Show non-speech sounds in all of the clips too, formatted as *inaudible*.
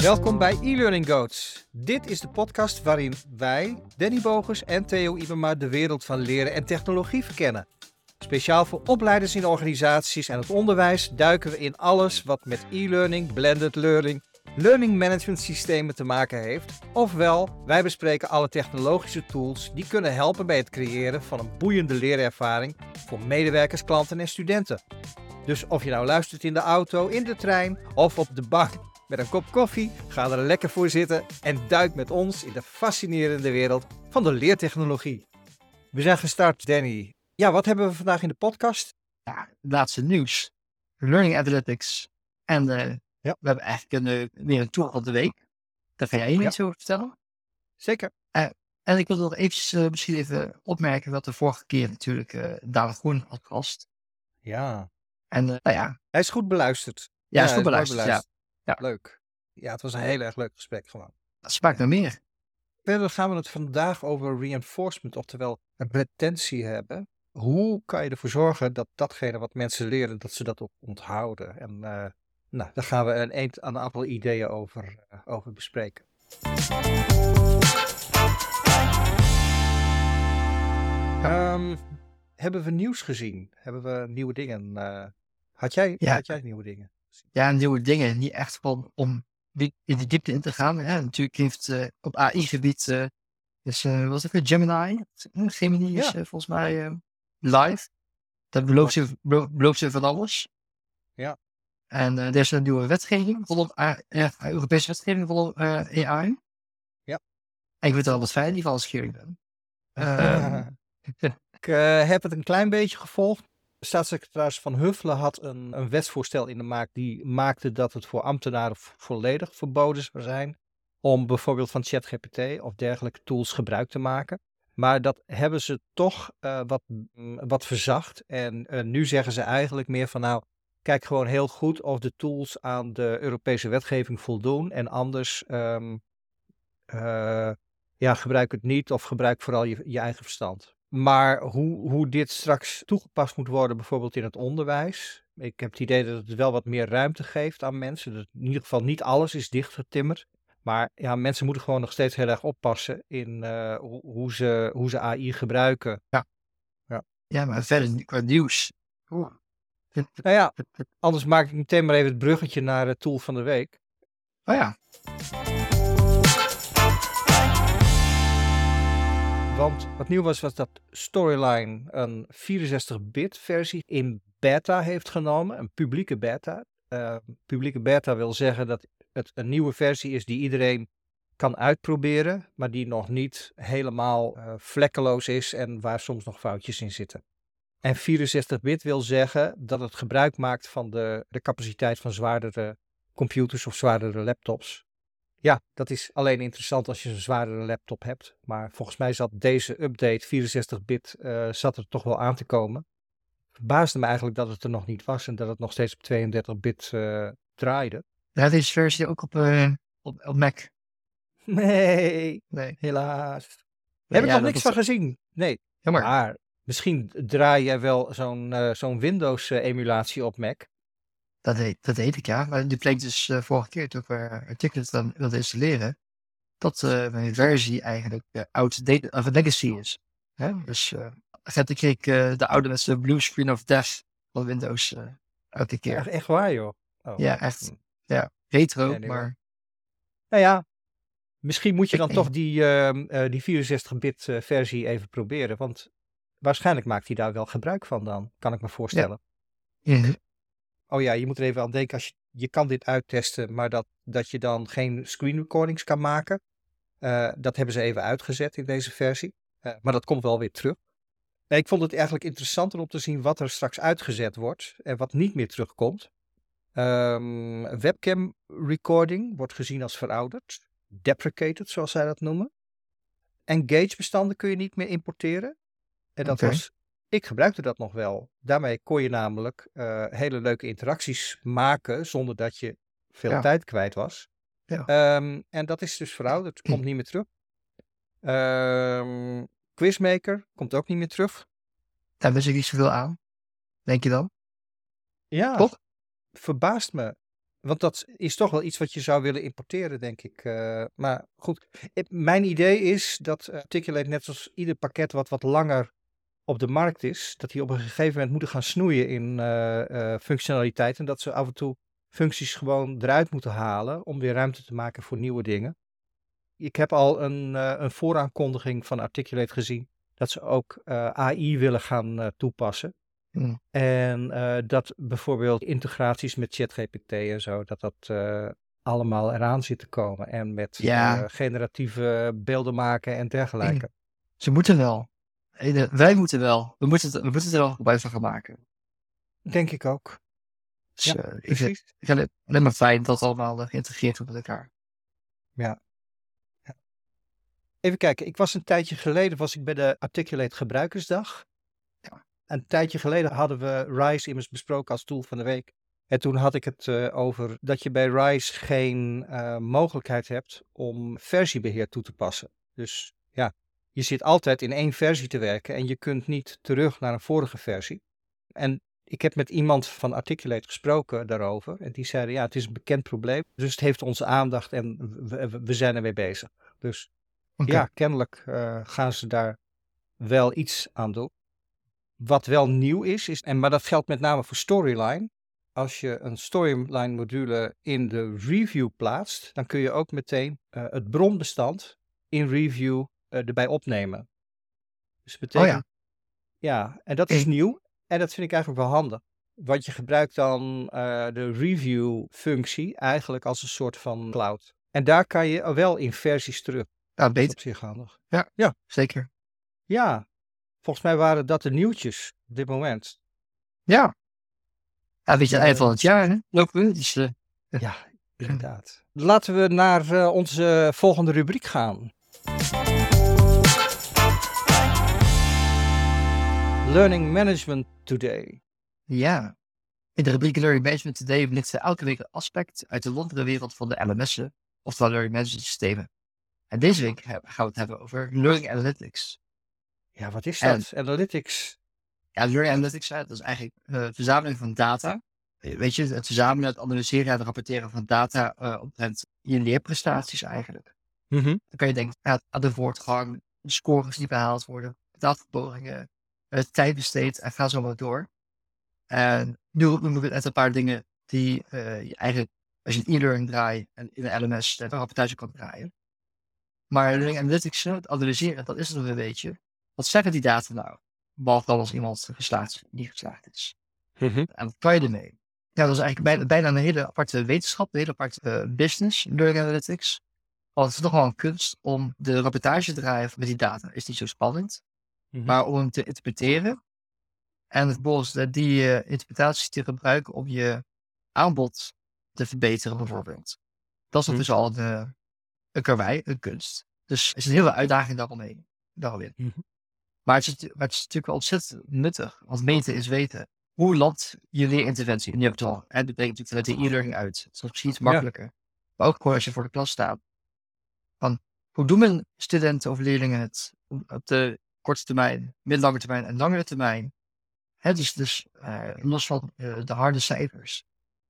Welkom bij e-learning goats. Dit is de podcast waarin wij, Danny Bogers en Theo Ibema de wereld van leren en technologie verkennen. Speciaal voor opleiders in organisaties en het onderwijs duiken we in alles wat met e-learning, blended learning, learning management systemen te maken heeft. Ofwel, wij bespreken alle technologische tools die kunnen helpen bij het creëren van een boeiende leerervaring voor medewerkers, klanten en studenten. Dus of je nou luistert in de auto, in de trein of op de bank met een kop koffie, ga er lekker voor zitten en duik met ons in de fascinerende wereld van de leertechnologie. We zijn gestart, Danny. Ja, wat hebben we vandaag in de podcast? Ja, laatste nieuws. Learning Analytics. En uh, ja. we hebben eigenlijk een, uh, weer een tool van de week. Daar ga jij je iets over vertellen. Zeker. Uh, en ik wil nog eventjes misschien even opmerken wat de vorige keer natuurlijk uh, David Groen had gast. Ja. En nou ja. Hij is goed beluisterd. Ja, hij is goed beluisterd. beluisterd. Ja. Leuk. Ja, het was een heel erg leuk gesprek gewoon. Dat smaakt naar meer. Verder gaan we het vandaag over reinforcement, oftewel retentie hebben. Hoe kan je ervoor zorgen dat datgene wat mensen leren, dat ze dat ook onthouden? En uh, nou, daar gaan we een, een aantal ideeën over, uh, over bespreken. Um, hebben we nieuws gezien? Hebben we nieuwe dingen? Uh, had, jij, ja. had jij nieuwe dingen? Ja, nieuwe dingen. Niet echt gewoon om in de diepte in te gaan. Hè. Natuurlijk heeft uh, op AI-gebied, uh, dus, uh, wat is het, Gemini? Gemini is volgens mij live. Dat belooft ze, belooft ze van alles. Ja. En er is een nieuwe wetgeving, rondom, Europese wetgeving rondom AI. Ja. En ik weet wel wat fijn die van als ik ben. *laughs* *laughs* ik heb het een klein beetje gevolgd. Staatssecretaris Van Huffelen had een, een wetsvoorstel in de maak die maakte dat het voor ambtenaren volledig verboden zou zijn om bijvoorbeeld van ChatGPT of dergelijke tools gebruik te maken. Maar dat hebben ze toch uh, wat, wat verzacht. En uh, nu zeggen ze eigenlijk meer van nou, kijk gewoon heel goed of de tools aan de Europese wetgeving voldoen. En anders um, uh, ja, gebruik het niet of gebruik vooral je, je eigen verstand. Maar hoe, hoe dit straks toegepast moet worden, bijvoorbeeld in het onderwijs. Ik heb het idee dat het wel wat meer ruimte geeft aan mensen. Dat in ieder geval niet alles is dichtgetimmerd. Maar ja, mensen moeten gewoon nog steeds heel erg oppassen in uh, hoe, hoe, ze, hoe ze AI gebruiken. Ja, ja. ja maar verder qua nieuws. Oeh. Nou ja, anders maak ik meteen maar even het bruggetje naar het tool van de week. Oh ja. Want wat nieuw was, was dat Storyline een 64-bit versie in beta heeft genomen, een publieke beta. Uh, publieke beta wil zeggen dat het een nieuwe versie is die iedereen kan uitproberen, maar die nog niet helemaal uh, vlekkeloos is en waar soms nog foutjes in zitten. En 64-bit wil zeggen dat het gebruik maakt van de, de capaciteit van zwaardere computers of zwaardere laptops. Ja, dat is alleen interessant als je een zwaardere laptop hebt. Maar volgens mij zat deze update 64-bit uh, zat er toch wel aan te komen. Verbaasde me eigenlijk dat het er nog niet was en dat het nog steeds op 32-bit uh, draaide. Ja, deze versie ook op, uh, op, op Mac. Nee, nee. helaas. Nee, Heb ik nog niks van gezien. Nee. Jammer. Maar misschien draai jij wel zo'n zo'n Windows-emulatie op Mac. Dat weet, dat ik, ja. Maar die bleek dus uh, vorige keer toen ik uh, artikelen dan wilde installeren, dat uh, mijn versie eigenlijk uh, outdated of legacy is. Hè? Dus ik kreeg de oude met de blue screen of death van Windows elke keer. Echt, echt waar, joh? Oh. Ja, echt. Ja, retro, nee, maar... Nou ja, misschien moet je dan toch die, ehm, die 64-bit versie even proberen, want waarschijnlijk maakt hij daar wel gebruik van dan, kan ik me voorstellen. Ja. Mm -hmm. Oh ja, je moet er even aan denken als je, je kan dit uittesten, maar dat, dat je dan geen screen recordings kan maken. Uh, dat hebben ze even uitgezet in deze versie. Uh, maar dat komt wel weer terug. Nee, ik vond het eigenlijk interessanter om te zien wat er straks uitgezet wordt en wat niet meer terugkomt. Um, webcam recording wordt gezien als verouderd. Deprecated, zoals zij dat noemen. Engage bestanden kun je niet meer importeren. En dat okay. was ik gebruikte dat nog wel. Daarmee kon je namelijk uh, hele leuke interacties maken zonder dat je veel ja. tijd kwijt was. Ja. Um, en dat is dus verouderd, *clears throat* komt niet meer terug. Um, Quizmaker komt ook niet meer terug. Daar wist ik niet zoveel aan. Denk je dan? Ja, Toch? verbaast me. Want dat is toch wel iets wat je zou willen importeren, denk ik. Uh, maar goed, mijn idee is dat Articulate, net als ieder pakket wat wat langer op de markt is, dat die op een gegeven moment moeten gaan snoeien in uh, functionaliteit. En dat ze af en toe functies gewoon eruit moeten halen om weer ruimte te maken voor nieuwe dingen. Ik heb al een, een vooraankondiging van Articulate gezien dat ze ook AI willen gaan toepassen. Hmm. En dat bijvoorbeeld integraties met ChatGPT en zo, dat dat allemaal eraan zit te komen. En met generatieve beelden maken en dergelijke. Ze moeten wel. Wij moeten wel. We moeten het, we moeten er wel bij van gaan maken. Denk ik ook. Dus, ja, uh, ik vind het alleen maar fijn dat het allemaal uh, geïntegreerd wordt met elkaar. Ja. ja. Even kijken, ik was een tijdje geleden was ik bij de Articulate Gebruikersdag. Ja. Een tijdje geleden hadden we RISE immers besproken als tool van de week. En toen had ik het uh, over dat je bij RISE geen mogelijkheid hebt om versiebeheer toe te passen. Dus ja, je zit altijd in één versie te werken en je kunt niet terug naar een vorige versie. En ik heb met iemand van Articulate gesproken daarover. En die zeiden, ja, het is een bekend probleem. Dus het heeft onze aandacht en we, we zijn er mee bezig. Dus ja, kennelijk uh, gaan ze daar wel iets aan doen. Wat wel nieuw is, is en, maar dat geldt met name voor Storyline. Als je een Storyline module in de review plaatst, dan kun je ook meteen uh, het bronbestand in review erbij opnemen. Dus betekent, oh ja. ja, en dat is nieuw. En dat vind ik eigenlijk wel handig. Want je gebruikt dan uh, de review-functie eigenlijk als een soort van cloud. En daar kan je wel in versies terug. Ja, beter. op zich handig. Ja, ja, zeker. Ja, volgens mij waren dat de nieuwtjes op dit moment. Ja. Ja, weet je, het eind van het jaar, hè? Lopen we. Dus, uh, ja, inderdaad. Laten we naar uh, onze volgende rubriek gaan. Learning Management Today. Ja, in de rubriek Learning Management Today belichten elke week een aspect uit de londere wereld van de LMS'en, oftewel Learning Management Systemen. En deze week gaan we het hebben over Learning Analytics. Ja, wat is dat? analytics? Ja, Learning Analytics, dat is eigenlijk uh, verzameling van data. Weet je, het verzamelen, het analyseren en het rapporteren van data uh, omtrent je leerprestaties eigenlijk. Mm -hmm. Dan kan je denken aan de voortgang, de scores die behaald worden, dataverborgingen, tijd besteed en ga zo maar door. En nu noem ik net een paar dingen die uh, je eigenlijk, als je een e-learning draait en in een LMS een rapportage kan draaien. Maar learning analytics, het analyseren, dat is het nog een beetje. Wat zeggen die data nou? Behalve dan als iemand geslaagd niet geslaagd is. Mm En wat kan je ermee? Ja, dat is eigenlijk bijna, bijna een hele aparte wetenschap, een hele aparte uh, business, learning analytics. Want het is nog wel een kunst om de rapportage te draaien met die data. Is niet zo spannend. Mhm. Maar om hem te interpreteren en vervolgens die uh, interpretaties te gebruiken om je aanbod te verbeteren, bijvoorbeeld. Dat is mm dus al de, een karwei, een kunst. Dus er is een hele uitdaging daaromheen. daaromheen. Mm maar, het is, maar het is natuurlijk wel ontzettend nuttig, want meten is weten. Hoe landt je leerinterventie? En je hebt het al, en dat brengt natuurlijk de e-learning uit. Dat is misschien iets makkelijker. Maar ook gewoon als je voor de klas staat. Van, hoe doen mijn studenten of leerlingen het op de korte termijn, middellange termijn en langere termijn. Hè, dus dus uh, los van uh, de harde cijfers.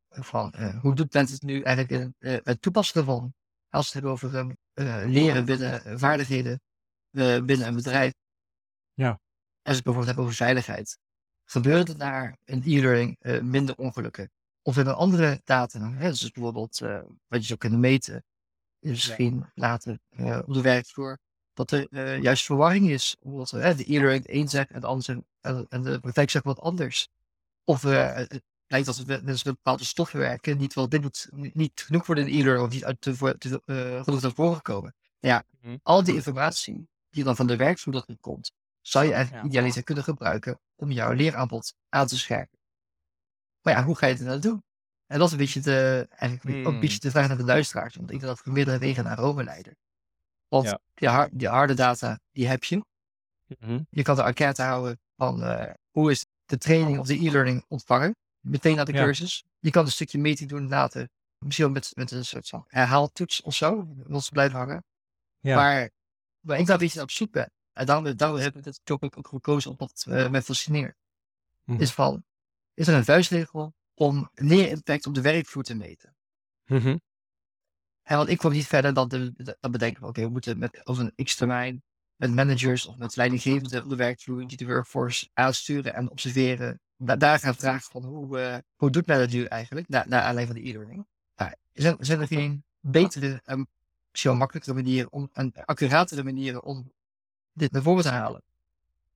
Van uh, hoe doet men het nu eigenlijk in het toepassen ervan? Als we het hebben over leren binnen vaardigheden binnen een bedrijf. Ja. Als we het bijvoorbeeld hebben over veiligheid. Gebeurt het naar een e-learning minder ongelukken? Of in een andere data, hè, dus bijvoorbeeld wat je zou kunnen meten, misschien later op de werkvloer dat er uh, juist verwarring is. Omdat uh, de e-learning het een zegt en de ander zegt, en, en, de praktijk zegt wat anders. Of uh, het lijkt dat we met een bepaalde stoffen werken, niet, wel, dit moet, niet genoeg voor de e-learning of niet uit te, te, genoeg naar voren gekomen. Ja, mm al die informatie die dan van de werkvloer komt, zou je eigenlijk ja. idealiter kunnen gebruiken om jouw leeraanbod aan te scherpen. Maar ja, hoe ga je het nou doen? En dat is een beetje de, eigenlijk ook een hmm. beetje de vraag naar de luisteraars. Want ik denk dat we meerdere wegen naar Rome leiden. Want ja. die, hard, die, harde data, die heb je. Mhm. Je kan de enquête houden van uh, hoe is de training of de e-learning ontvangen. Meteen na de cursus. Je kan een stukje meting doen later. Misschien met, met een soort van herhaaltoets of zo. Wil ze blijven hangen. Ja. Maar waar ik daar een beetje op zoek ben. En daarom, daarom heb ik het ook, ook gekozen omdat het uh, me fascineert. Mhm. Is van, is er een vuistregel om leerimpact op de werkvloer te meten? Mhm. En want ik kwam niet verder dan, de, de- dan bedenken, oké, we moeten met, over een x-termijn met managers of met leidinggevenden op de werkvloer die de workforce aansturen en observeren. Da- daar gaan vragen van hoe, eh, hoe doet men dat nu eigenlijk, na, naar aanleiding van de e-learning. Nou, zijn, zijn er geen betere en misschien wel makkelijkere manieren om, en accuratere manieren om dit naar voren te halen?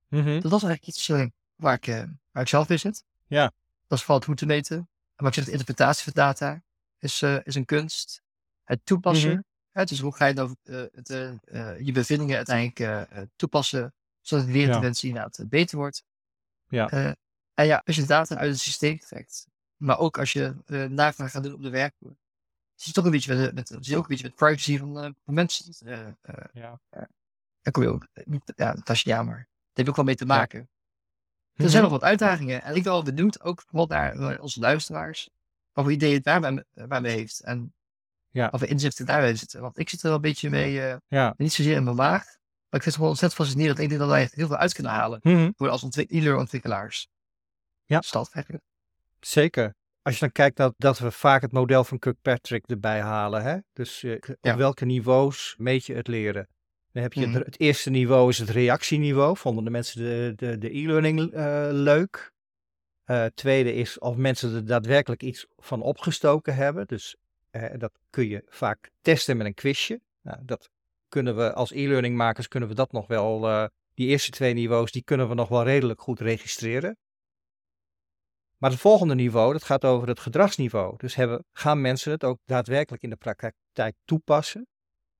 Mhm. Dat was eigenlijk iets eh, waar, ik, eh, waar ik zelf in zit. Ja. Dat is vooral het hoe te meten. En wat ik zeg, de interpretatie van data is, eh, is een kunst. Het toepassen. Mhm. hè, dus hoe ga je dan eh, het, eh, eh, je bevindingen uiteindelijk toepassen, zodat de leerinterventie inderdaad eh, beter wordt. Ja. En ja, als je data uit het systeem trekt, maar ook als je navraag gaat doen op de werkvloer, zie je toch een beetje met, met, je ook een beetje met privacy van, van mensen. eh, Ja. daar kom je ook, ja, dat is ja, maar daar heb je ook wel mee te Ja. maken. Er zijn nog wat uitdagingen. En ik ben wel benieuwd, ook wat naar onze luisteraars, wat voor ideeën het bij heeft. En Ja. voor inzichten daarbij zitten. Want ik zit er wel een beetje mee, eh, Ja. niet zozeer in mijn maag. Maar ik vind het gewoon ontzettend fascinerend. Ik denk dat wij echt heel veel uit kunnen halen. Mhm. Voor als ontwik- e-learning-ontwikkelaars. Ja. Eigenlijk. Zeker. Als je dan kijkt dat, dat we vaak het model van Kirkpatrick erbij halen. Hè? Dus eh, op Ja. welke niveaus meet je het leren? Dan heb je het- Mhm. het, eerste niveau is het reactieniveau. Vonden de mensen de, de, de e-learning eh, leuk? Eh, tweede is of mensen er daadwerkelijk iets van opgestoken hebben. Dus eh, dat kun je vaak testen met een quizje. Nou, dat kunnen we als e-learning makers kunnen we dat nog wel. eh, die eerste twee niveaus die kunnen we nog wel redelijk goed registreren. Maar het volgende niveau, dat gaat over het gedragsniveau. Dus hebben, gaan mensen het ook daadwerkelijk in de praktijk toepassen?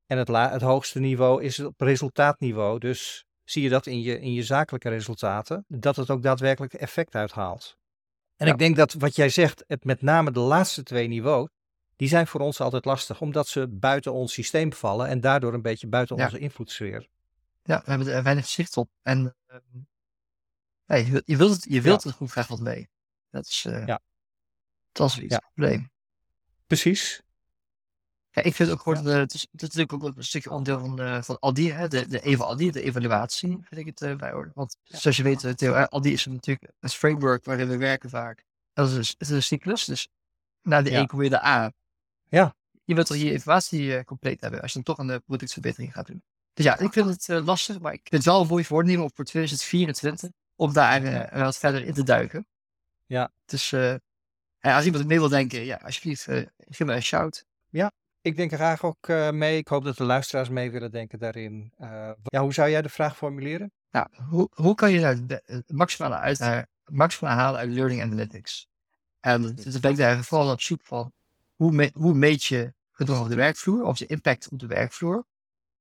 En het, la, het hoogste niveau is het op resultaatniveau. Dus zie je dat in je, in je zakelijke resultaten, dat het ook daadwerkelijk effect uithaalt. En Ja. ik denk dat wat jij zegt, het met name de laatste twee niveaus, die zijn voor ons altijd lastig, omdat ze buiten ons systeem vallen en daardoor een beetje buiten Ja. onze invloedssfeer. Ja, we hebben er weinig zicht op. En ehm, ja, je, wilt- je wilt, het, je wilt er goed graag wat mee. Dat is, eh, Ja. dat is iets Ja. het probleem. Precies. Ja, ik vind ook gewoon, eh, het, is, het natuurlijk ook een stukje onderdeel van, eh van Aldi, hè, de, de eva Aldi, de evaluatie, vind ik het eh, bij horen. Want zoals je weet, Theo, Aldi is natuurlijk een framework waarin we werken vaak. Dat is, een- het is een cyclus, dus na de Ja. E kom je de A. Ja. Je wilt toch je informatie eh, compleet hebben, als je dan toch een productverbetering gaat doen. Dus ja, ik vind het eh, lastig, maar ik vind het wel een mooie voornemen voor 2024, om daar eh, wat verder in te duiken. Ja. Dus eh, ja, als iemand mee wil denken, ja, alsjeblieft, eh geef me een shout. Ik denk er graag ook eh, mee. Ik hoop dat de luisteraars mee willen denken daarin. Eh, ja, hoe zou jij de vraag formuleren? Nou, hoe, hoe kan je nou het maximale, uit, maximale halen uit Learning Analytics? En dus ben ik daar vooral op zoek van, hoe, me- hoe meet je gedrag op de werkvloer, of je impact op de werkvloer?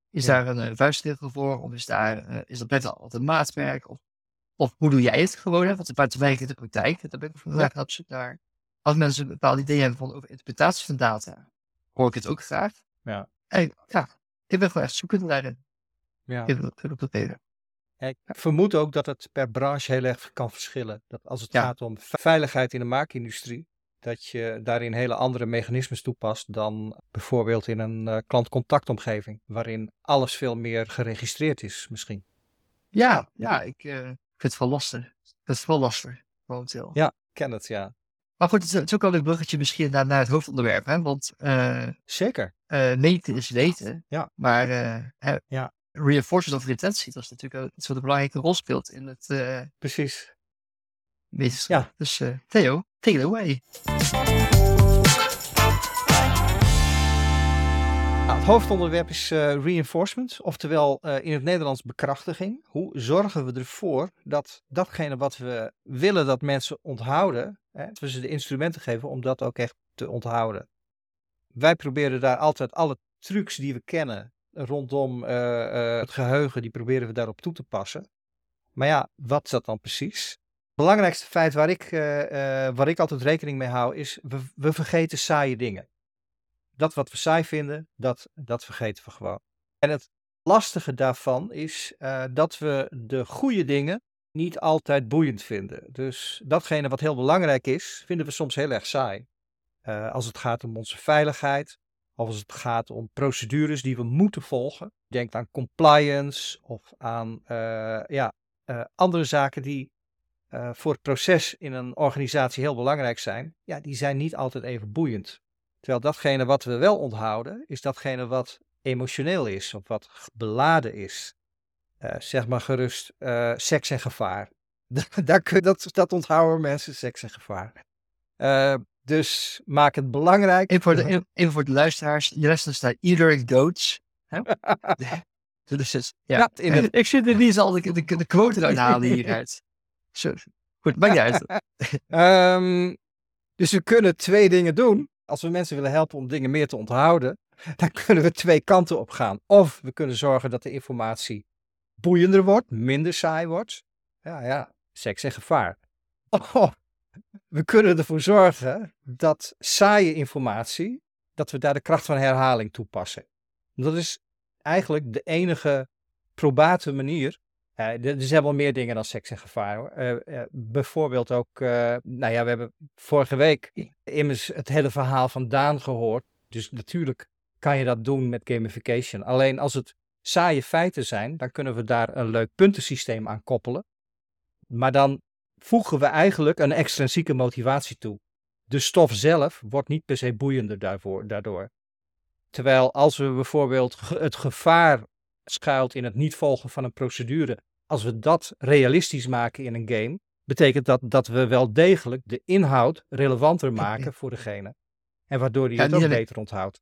Is Ja. daar een uh, vuistregel voor, of is, daar, eh, is dat net al een maatwerk? Of, of hoe doe jij het gewoon? Hè? Want buiten werkt in de praktijk, daar ben ik vandaag op zoek naar. Als mensen een bepaald idee hebben van over interpretatie van data, hoor ik het ook graag. Ja. En ja, ik ben gewoon echt zoekend daarin. Ja. Ik wil het op dat reden. Ik vermoed ook dat het per branche heel erg kan verschillen. Dat als het Ja. gaat om veiligheid in de maakindustrie, dat je daarin hele andere mechanismes toepast dan bijvoorbeeld in een eh, klantcontactomgeving, waarin alles veel meer geregistreerd is misschien. Ja, ja, ik eh, vind het wel lastig. Dat is wel lastig, momenteel. Ja, ken het, ja. Maar goed, het is, ook wel een bruggetje misschien naar, naar het hoofdonderwerp. Hè? Want eh, Zeker. meten is weten. Ja. Maar Ja. reinforcement of retentie, dat is natuurlijk wat een belangrijke rol speelt in het Precies. wetenschap. Ja. Dus Theo, take it away. Nou, het hoofdonderwerp is eh, reinforcement, oftewel eh, in het Nederlands bekrachtiging. Hoe zorgen we ervoor dat datgene wat we willen dat mensen onthouden, hè, dat we ze de instrumenten geven om dat ook echt te onthouden. Wij proberen daar altijd alle trucs die we kennen rondom eh, het geheugen, die proberen we daarop toe te passen. Maar ja, wat is dat dan precies? Belangrijkste feit waar ik, eh, eh, waar ik altijd rekening mee hou, is we, we vergeten saaie dingen dat wat we saai vinden, dat, dat vergeten we gewoon. En het lastige daarvan is eh, dat we de goede dingen niet altijd boeiend vinden. Dus datgene wat heel belangrijk is, vinden we soms heel erg saai. Als het gaat om onze veiligheid, of als het gaat om procedures die we moeten volgen. Denk aan compliance of aan ja, andere zaken die eh, voor het proces in een organisatie heel belangrijk zijn. Ja, die zijn niet altijd even boeiend. Terwijl datgene wat we wel onthouden, is datgene wat emotioneel is of wat beladen is. Uh, zeg maar gerust uh, seks en gevaar. *laughs* Daar kun, dat, dat onthouden mensen, seks en gevaar. Dus maak het belangrijk. Even voor de, even voor de luisteraars. Je les staat Either Goats. dus is, ja. ja in. *laughs* Ik zit er niet al de, de, de quote eruit halen hieruit. Goed, maakt niet uit. um, *laughs* dus we kunnen twee dingen doen. Als we mensen willen helpen om dingen meer te onthouden, *laughs* dan kunnen we twee kanten op gaan. Of we kunnen zorgen dat de informatie boeiender wordt, minder saai wordt. Ja, ja, seks en gevaar. *laughs* Oh, we kunnen ervoor zorgen dat saaie informatie, dat we daar de kracht van herhaling toepassen. Dat is eigenlijk de enige probate manier. Uh, er zijn wel meer dingen dan seks en gevaar hoor. Uh, uh, bijvoorbeeld ook, nou ja, we hebben vorige week immers het hele verhaal van Daan gehoord. Dus natuurlijk kan je dat doen met gamification. Alleen als het saaie feiten zijn, dan kunnen we daar een leuk puntensysteem aan koppelen. Maar dan voegen we eigenlijk een extrinsieke motivatie toe. De stof zelf wordt niet per se boeiender daarvoor, daardoor. Terwijl als we bijvoorbeeld het gevaar schuilt in het niet volgen van een procedure, als we dat realistisch maken in een game, betekent dat dat we wel degelijk de inhoud relevanter maken voor degene. En waardoor die het ook beter onthoudt.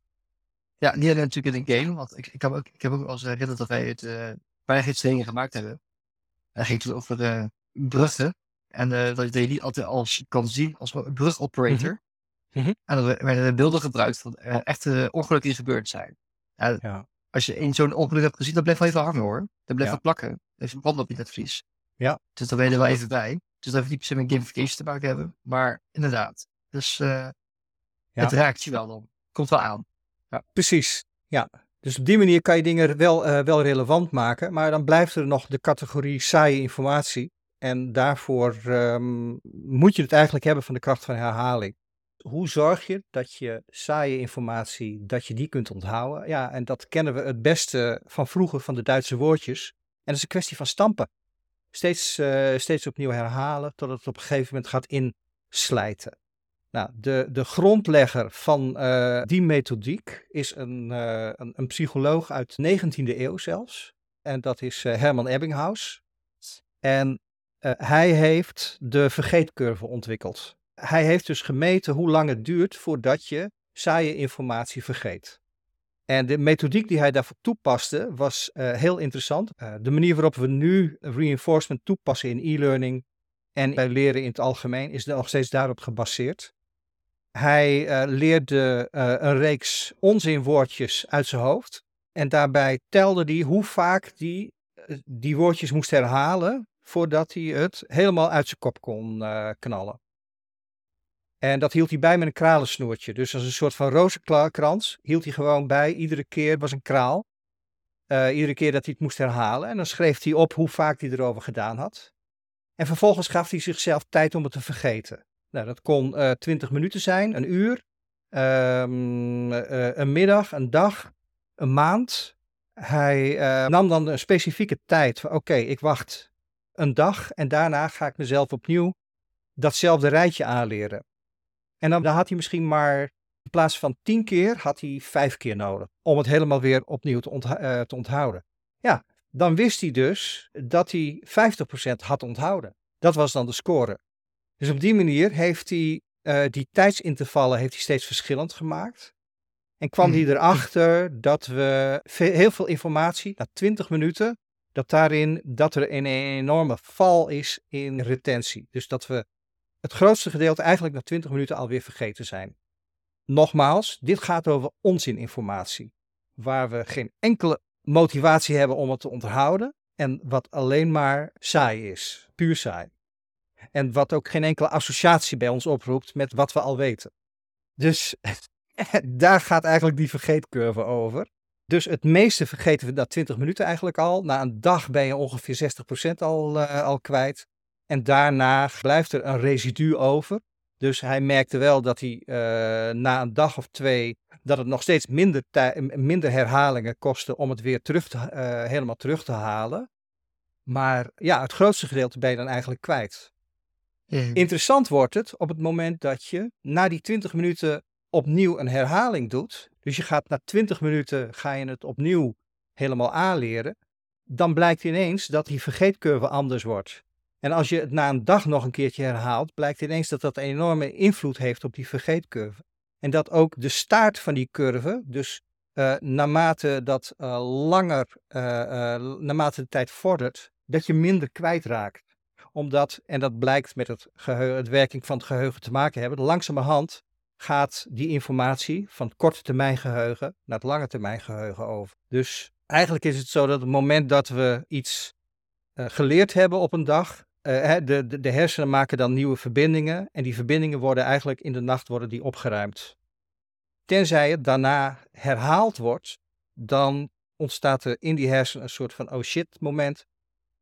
Ja, niet alleen natuurlijk in een game, want ik, ik, heb, ook, ik heb ook als herinnerd dat wij het uh, gemaakt hebben. En ging het over uh, bruggen. En uh, dat je die altijd als kan zien als brugoperator. Mm -hmm. En dan werden beelden gebruikt van uh, echte ongelukken die gebeurd zijn. Ja. Als je in zo'n ongeluk hebt gezien, dan blijft wel even hangen hoor. Dan blijft ja. plakken. Dan heeft een brand op je netvlies. Ja. Dus dan ben je er wel even bij. Dus dat heeft niet per se met gamification te maken hebben. Maar inderdaad. Dus uh, het raakt je wel dan. Komt wel aan. Ja, precies. Ja. Dus op die manier kan je dingen wel, uh, wel relevant maken. Maar dan blijft er nog de categorie saaie informatie. En daarvoor um, moet je het eigenlijk hebben van de kracht van herhaling. Hoe zorg je dat je saaie informatie, dat je die kunt onthouden? Ja, en dat kennen we het beste van vroeger van de Duitse woordjes. En dat is een kwestie van stampen. Steeds, uh, steeds opnieuw herhalen totdat het op een gegeven moment gaat inslijten. Nou, de, de grondlegger van uh, die methodiek is een, uh, een, een, psycholoog uit de 19e eeuw zelfs. En dat is Herman Ebbinghaus. En hij heeft de vergeetcurve ontwikkeld. Hij heeft dus gemeten hoe lang het duurt voordat je saaie informatie vergeet. En de methodiek die hij daarvoor toepaste was uh, heel interessant. Uh, de manier waarop we nu reinforcement toepassen in e-learning en bij leren in het algemeen is nog steeds daarop gebaseerd. Hij uh, leerde een reeks onzinwoordjes uit zijn hoofd. En daarbij telde hij hoe vaak die, die woordjes moest herhalen voordat hij het helemaal uit zijn kop kon knallen. En dat hield hij bij met een kralensnoertje. Dus als een soort van rozenkrans hield hij gewoon bij. Iedere keer was een kraal. Uh, iedere keer dat hij het moest herhalen. En dan schreef hij op hoe vaak hij erover gedaan had. En vervolgens gaf hij zichzelf tijd om het te vergeten. Nou, dat kon uh, 20 minuten zijn, een uur, um, uh, een middag, een dag, een maand. Hij nam dan een specifieke tijd. Oké, ik wacht een dag en daarna ga ik mezelf opnieuw datzelfde rijtje aanleren. En dan, dan had hij misschien maar in plaats van tien keer, had hij vijf keer nodig om het helemaal weer opnieuw te, uh, te onthouden. Ja, dan wist hij dus dat hij 50% had onthouden. Dat was dan de score. Dus op die manier heeft hij uh, die tijdsintervallen heeft hij steeds verschillend gemaakt. En kwam hmm. hij erachter dat we heel veel informatie, na 20 minuten, dat daarin dat er een enorme val is in retentie. Dus dat we het grootste gedeelte eigenlijk na 20 minuten alweer vergeten zijn. Nogmaals, dit gaat over onzininformatie, waar we geen enkele motivatie hebben om het te onthouden en wat alleen maar saai is, puur saai. En wat ook geen enkele associatie bij ons oproept met wat we al weten. Dus *laughs* daar gaat eigenlijk die vergeetcurve over. Dus het meeste vergeten we na 20 minuten eigenlijk al. Na een dag ben je ongeveer 60% al, uh, al kwijt. En daarna blijft er een residu over. Dus hij merkte wel dat hij uh, na een dag of twee, dat het nog steeds minder, minder herhalingen kostte om het weer terug te, uh, helemaal terug te halen. Maar ja, het grootste gedeelte ben je dan eigenlijk kwijt. Interessant wordt het op het moment dat je na die 20 minuten opnieuw een herhaling doet, dus je gaat na 20 minuten ga je het opnieuw helemaal aanleren, dan blijkt ineens dat die vergeetcurve anders wordt. En als je het na een dag nog een keertje herhaalt, blijkt ineens dat dat een enorme invloed heeft op die vergeetcurve. En dat ook de staart van die curve, dus uh, naarmate dat uh, langer, uh, naarmate de tijd vordert, dat je minder kwijtraakt. Omdat, en dat blijkt met het, geheugen, het werking van het geheugen te maken hebben, langzamerhand gaat die informatie van korte termijn geheugen naar het lange termijn geheugen over. Dus eigenlijk is het zo dat het moment dat we iets geleerd hebben op een dag, de, de, de hersenen maken dan nieuwe verbindingen en die verbindingen worden eigenlijk in de nacht worden die opgeruimd. Tenzij het daarna herhaald wordt, dan ontstaat er in die hersenen een soort van oh shit moment.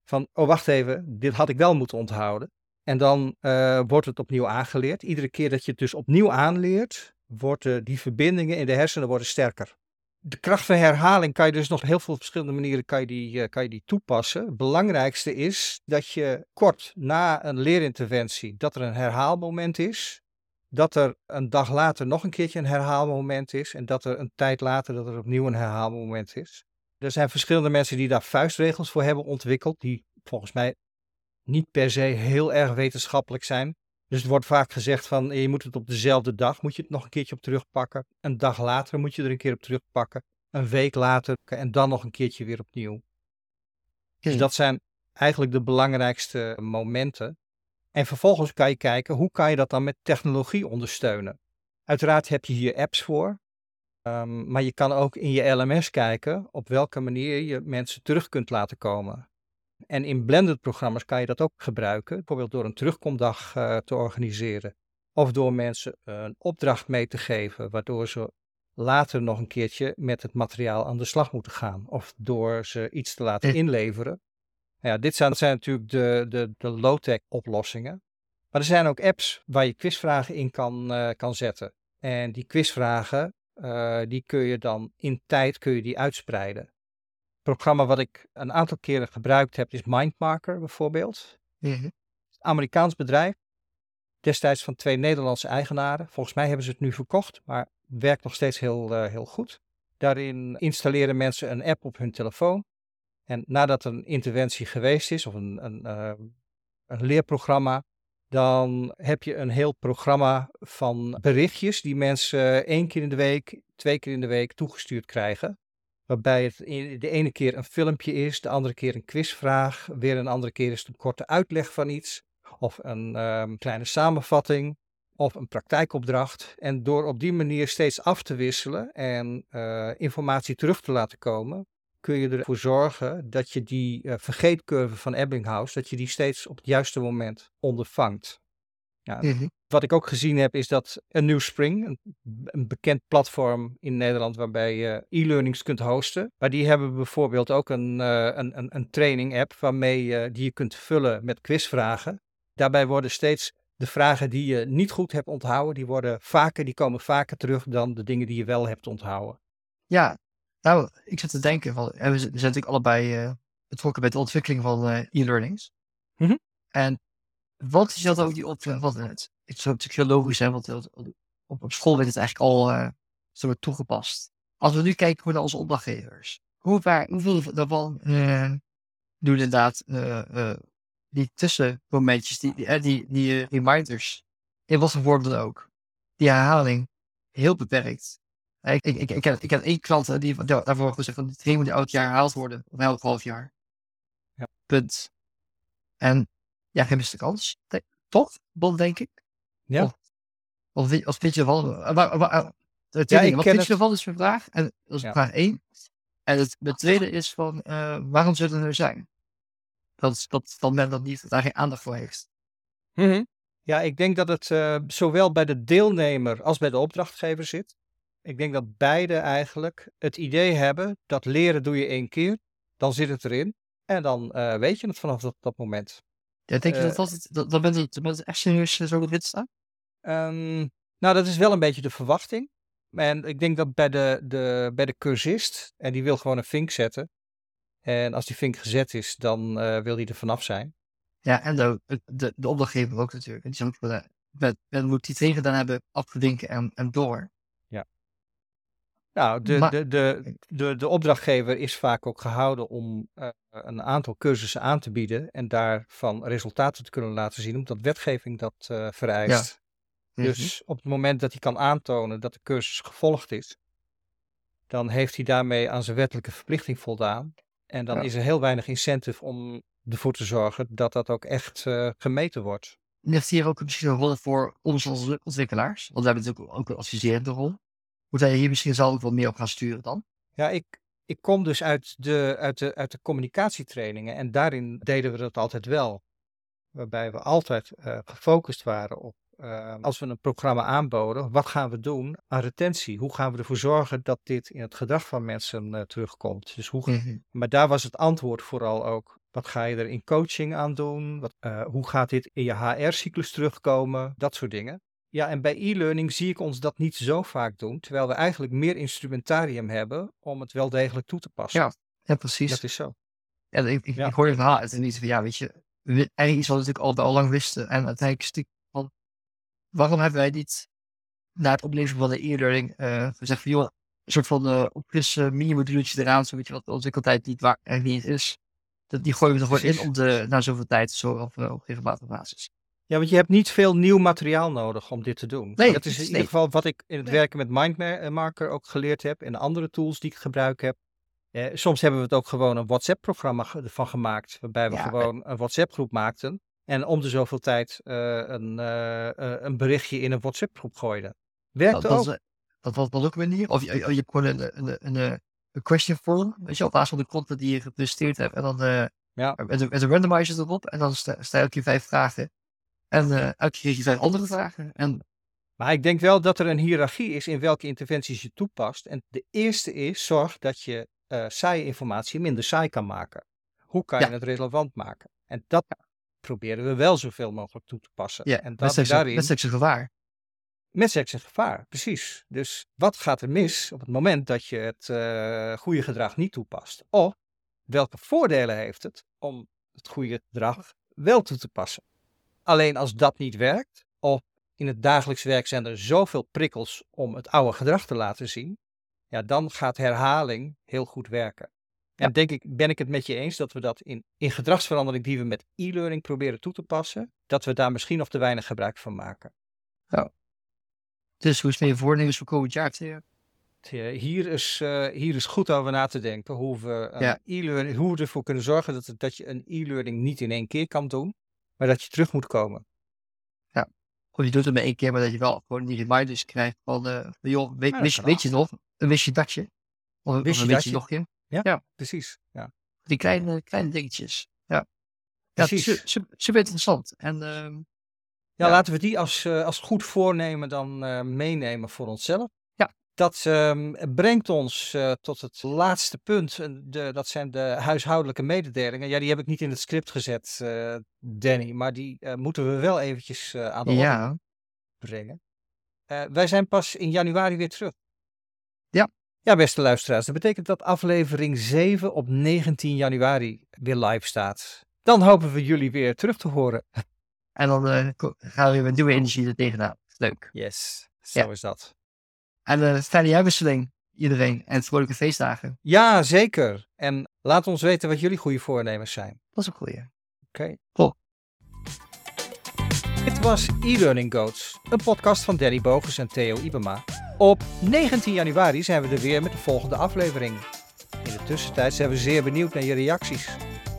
Van oh wacht even, dit had ik wel moeten onthouden. En dan uh, wordt het opnieuw aangeleerd. Iedere keer dat je het dus opnieuw aanleert, worden die verbindingen in de hersenen worden sterker. De kracht van herhaling kan je dus nog heel veel verschillende manieren kan je die, uh, kan je die toepassen. Het belangrijkste is dat je kort na een leerinterventie, dat er een herhaalmoment is dat er een dag later nog een keertje een herhaalmoment is en dat er een tijd later dat er opnieuw een herhaalmoment is. Er zijn verschillende mensen die daar vuistregels voor hebben ontwikkeld, die volgens mij niet per se heel erg wetenschappelijk zijn. Dus het wordt vaak gezegd van je moet het op dezelfde dag, moet je het nog een keertje op terugpakken. Een dag later moet je er een keer op terugpakken. Een week later en dan nog een keertje weer opnieuw. Dus dat zijn eigenlijk de belangrijkste momenten. En vervolgens kan je kijken hoe kan je dat dan met technologie ondersteunen. Uiteraard heb je hier apps voor, um, maar je kan ook in je LMS kijken op welke manier je mensen terug kunt laten komen. En in blended programma's kan je dat ook gebruiken, bijvoorbeeld door een terugkomdag uh, te organiseren. Of door mensen een opdracht mee te geven, waardoor ze later nog een keertje met het materiaal aan de slag moeten gaan. Of door ze iets te laten inleveren ja, dit zijn, zijn natuurlijk de, de, de low-tech oplossingen. Maar er zijn ook apps waar je quizvragen in kan, uh, kan zetten. En die quizvragen, uh, die kun je dan in tijd kun je die uitspreiden. Programma wat ik een aantal keren gebruikt heb is Mindmarker bijvoorbeeld. Mm -hmm. Amerikaans bedrijf. Destijds van twee Nederlandse eigenaren. Volgens mij hebben ze het nu verkocht, maar werkt nog steeds heel, uh, heel goed. Daarin installeren mensen een app op hun telefoon. En nadat een interventie geweest is, of een, een, uh, een leerprogramma, dan heb je een heel programma van berichtjes die mensen één keer in de week, twee keer in de week toegestuurd krijgen. Waarbij het de ene keer een filmpje is, de andere keer een quizvraag, weer een andere keer is het een korte uitleg van iets, of een um, kleine samenvatting, of een praktijkopdracht. En door op die manier steeds af te wisselen en uh, informatie terug te laten komen, kun je ervoor zorgen dat je die uh, vergeetcurve van Ebbinghaus, dat je die steeds op het juiste moment ondervangt. Ja, mm-hmm. Wat ik ook gezien heb is dat een New Spring, een, bekend platform in Nederland waarbij je e-learnings kunt hosten, maar die hebben bijvoorbeeld ook een, uh, een, een, een training app waarmee je die je kunt vullen met quizvragen. Daarbij worden steeds de vragen die je niet goed hebt onthouden, die worden vaker, die komen vaker terug dan de dingen die je wel hebt onthouden. Ja, nou, ik zit te denken, van, we zijn natuurlijk allebei uh, betrokken bij de ontwikkeling van e-learnings. Mm-hmm. En wat is dat ook die opdracht? Wat, het, het is natuurlijk heel logisch, hè, want op, op school werd het eigenlijk al uh, zo toegepast. Als we nu kijken naar onze opdrachtgevers, hoe waar, hoeveel daarvan uh, doen inderdaad die tussenmomentjes, die, die, die, die reminders, in wat voor vorm dan ook, die herhaling, heel beperkt. Ik, ik, ik, ik, heb, ik heb één klant die daarvoor gezegd van die training moet elk jaar herhaald worden. Of elk half jaar. Ja. Punt. En ja, geen miste kans. Toch? Bon, denk ik. Ja. Of, of, of weet je de tweede, ja, wat vind je ervan is mijn vraag. En dat is ja. vraag één. En het, de tweede is van uh, waarom zullen er nou zijn? Dat, is, dat, dat men dat niet, daar geen aandacht voor heeft. Mm -hmm. Ja, ik denk dat het uh, zowel bij de deelnemer als bij de opdrachtgever zit. Ik denk dat beide eigenlijk het idee hebben dat leren doe je één keer, dan zit het erin en dan uh, weet je het vanaf dat, dat moment. Ja, denk je dat, dat, dat, dat het, bent echt serieus zo erin staan? Um, nou, dat is wel een beetje de verwachting. En ik denk dat bij de, de, bij de cursist, en die wil gewoon een vink zetten. En als die vink gezet is, dan uh, wil hij er vanaf zijn. Ja, en de, de, de opdrachtgever ook natuurlijk. En die ook, men, men moet die tegen dan hebben afgedinken en, en door. Nou, de, Maar- de, de, de, de opdrachtgever is vaak ook gehouden om eh, een aantal cursussen aan te bieden en daarvan resultaten te kunnen laten zien, omdat wetgeving dat eh, vereist. Mhm. Dus op het moment dat hij kan aantonen dat de cursus gevolgd is, dan heeft hij daarmee aan zijn wettelijke verplichting voldaan. En dan Ja. is er heel weinig incentive om ervoor te zorgen dat dat ook echt eh, gemeten wordt. Heeft hier ook misschien een rol voor ons als ontwikkelaars? Want we hebben natuurlijk ook een adviserende rol. Moet hij hier misschien zelf wel meer op gaan sturen dan? Ja, ik, ik kom dus uit de, uit, de, uit de communicatietrainingen en daarin deden we dat altijd wel. Waarbij we altijd eh, gefocust waren op, eh, als we een programma aanboden, wat gaan we doen aan retentie? Hoe gaan we ervoor zorgen dat dit in het gedrag van mensen eh, terugkomt? Dus hoe, Mhm. maar daar was het antwoord vooral ook. Wat ga je er in coaching aan doen? Wat, hoe gaat dit in je HR-cyclus terugkomen? Dat soort dingen. Ja, en bij e-learning zie ik ons dat niet zo vaak doen, terwijl we eigenlijk meer instrumentarium hebben om het wel degelijk toe te passen. Ja, Ja, precies. Dat is zo. Ja, ik, ik, Ja. ik hoor je verhaal en niet van, ja, weet je, eigenlijk iets wat we natuurlijk al, al lang wisten. En uiteindelijk natuurlijk van, waarom hebben wij niet na het opleveren van de e-learning eh gezegd van, joh, een soort van uh, opfrisse mini-moduletje eraan, zo weet je wat de ontwikkeltijd niet waar niet is. Dat, die gooien we er gewoon in om de, na zoveel tijd, zo op, eh, op regelmatige basis. Ja, want je hebt niet veel nieuw materiaal nodig om dit te doen. Nee, dat is in nee. ieder geval wat ik in het Nee. werken met Mindmarker ook geleerd heb en andere tools die ik gebruik heb. Eh, soms hebben we het ook gewoon een WhatsApp-programma van gemaakt, waarbij we Ja, gewoon een WhatsApp-groep maakten en om de zoveel tijd eh, een, eh, eh, een berichtje in een WhatsApp-groep gooiden. Werkte Dat, dat, ook. is, eh, dat was dan ook een manier. Of je, je je hebt gewoon een, een, een, een, question form, weet je, op basis van de content die je gepresenteerd hebt. En dan eh Ja. met, een, met een randomizer erop. En dan sta, sta je vijf vragen. En eh elke keer vijf andere vragen. En Maar ik denk wel dat er een hiërarchie is in welke interventies je toepast. En de eerste is, zorg dat je eh saaie informatie minder saai kan maken. Hoe kan Ja. je het relevant maken? En dat proberen we wel zoveel mogelijk toe te passen. ja, en met dat, seks daarin, met seks en gevaar. met seks en gevaar, precies. Dus wat gaat er mis op het moment dat je het eh, goede gedrag niet toepast? Of welke voordelen heeft het om het goede gedrag wel toe te passen? Alleen als dat niet werkt, of in het dagelijks werk zijn er zoveel prikkels om het oude gedrag te laten zien, ja, dan gaat herhaling heel goed werken. En Ja. denk ik, ben ik het met je eens dat we dat in, in gedragsverandering die we met e-learning proberen toe te passen, dat we daar misschien nog te weinig gebruik van maken. Dus hoe met je voornemens voor komend jaar? Theo? Hier is, eh, hier is goed over na te denken hoe we, een Ja. e-learning, hoe we ervoor kunnen zorgen dat, dat je een e-learning niet in één keer kan doen, maar dat je terug moet komen. Of je doet het maar één keer, maar dat je wel gewoon die reminders krijgt van, eh, joh, weet, Ja, wist, je- kan weet je nog? Een wist je datje? Of, of Wist je een weet je datje? nog in? Precies. Ja. Die kleine, kleine dingetjes. Ja. Ja, Precies. su- su- super interessant. En ehm, Ja, Ja. laten we die als, eh, als goed voornemen dan eh, meenemen voor onszelf. Dat ehm, brengt ons eh, tot het laatste punt. De, dat zijn de huishoudelijke mededelingen. Ja, die heb ik niet in het script gezet, eh, Danny. Maar die eh, moeten we wel eventjes aan de orde ja, brengen. Eh, wij zijn pas in januari weer terug. Ja. Ja, beste luisteraars. Dat betekent dat aflevering 7 op 19 januari weer live staat. Dan hopen we jullie weer terug te horen. en dan gaan we weer met nieuwe energie er tegenaan. Leuk. Yes, zo Ja. is dat. En eh fijne jaarwisseling iedereen. En vrolijke feestdagen. Ja, zeker. En laat ons weten wat jullie goede voornemens zijn. Dat is een goeie. Oké. Top. Dit was e-learning Goats, een podcast van Danny Bogus en Theo Ibema. Op 19 januari zijn we er weer met de volgende aflevering. In de tussentijd zijn we zeer benieuwd naar je reacties.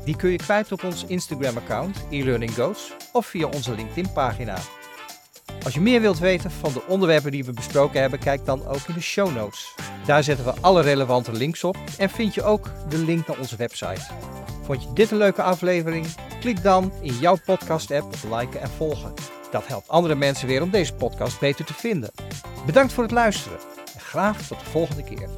Die kun je kwijt op ons Instagram-account e-learning Goats of via onze LinkedIn-pagina. Als je meer wilt weten van de onderwerpen die we besproken hebben, kijk dan ook in de show notes. Daar zetten we alle relevante links op en vind je ook de link naar onze website. Vond je dit een leuke aflevering? Klik dan in jouw podcast-app op liken en volgen. Dat helpt andere mensen weer om deze podcast beter te vinden. Bedankt voor het luisteren en graag tot de volgende keer.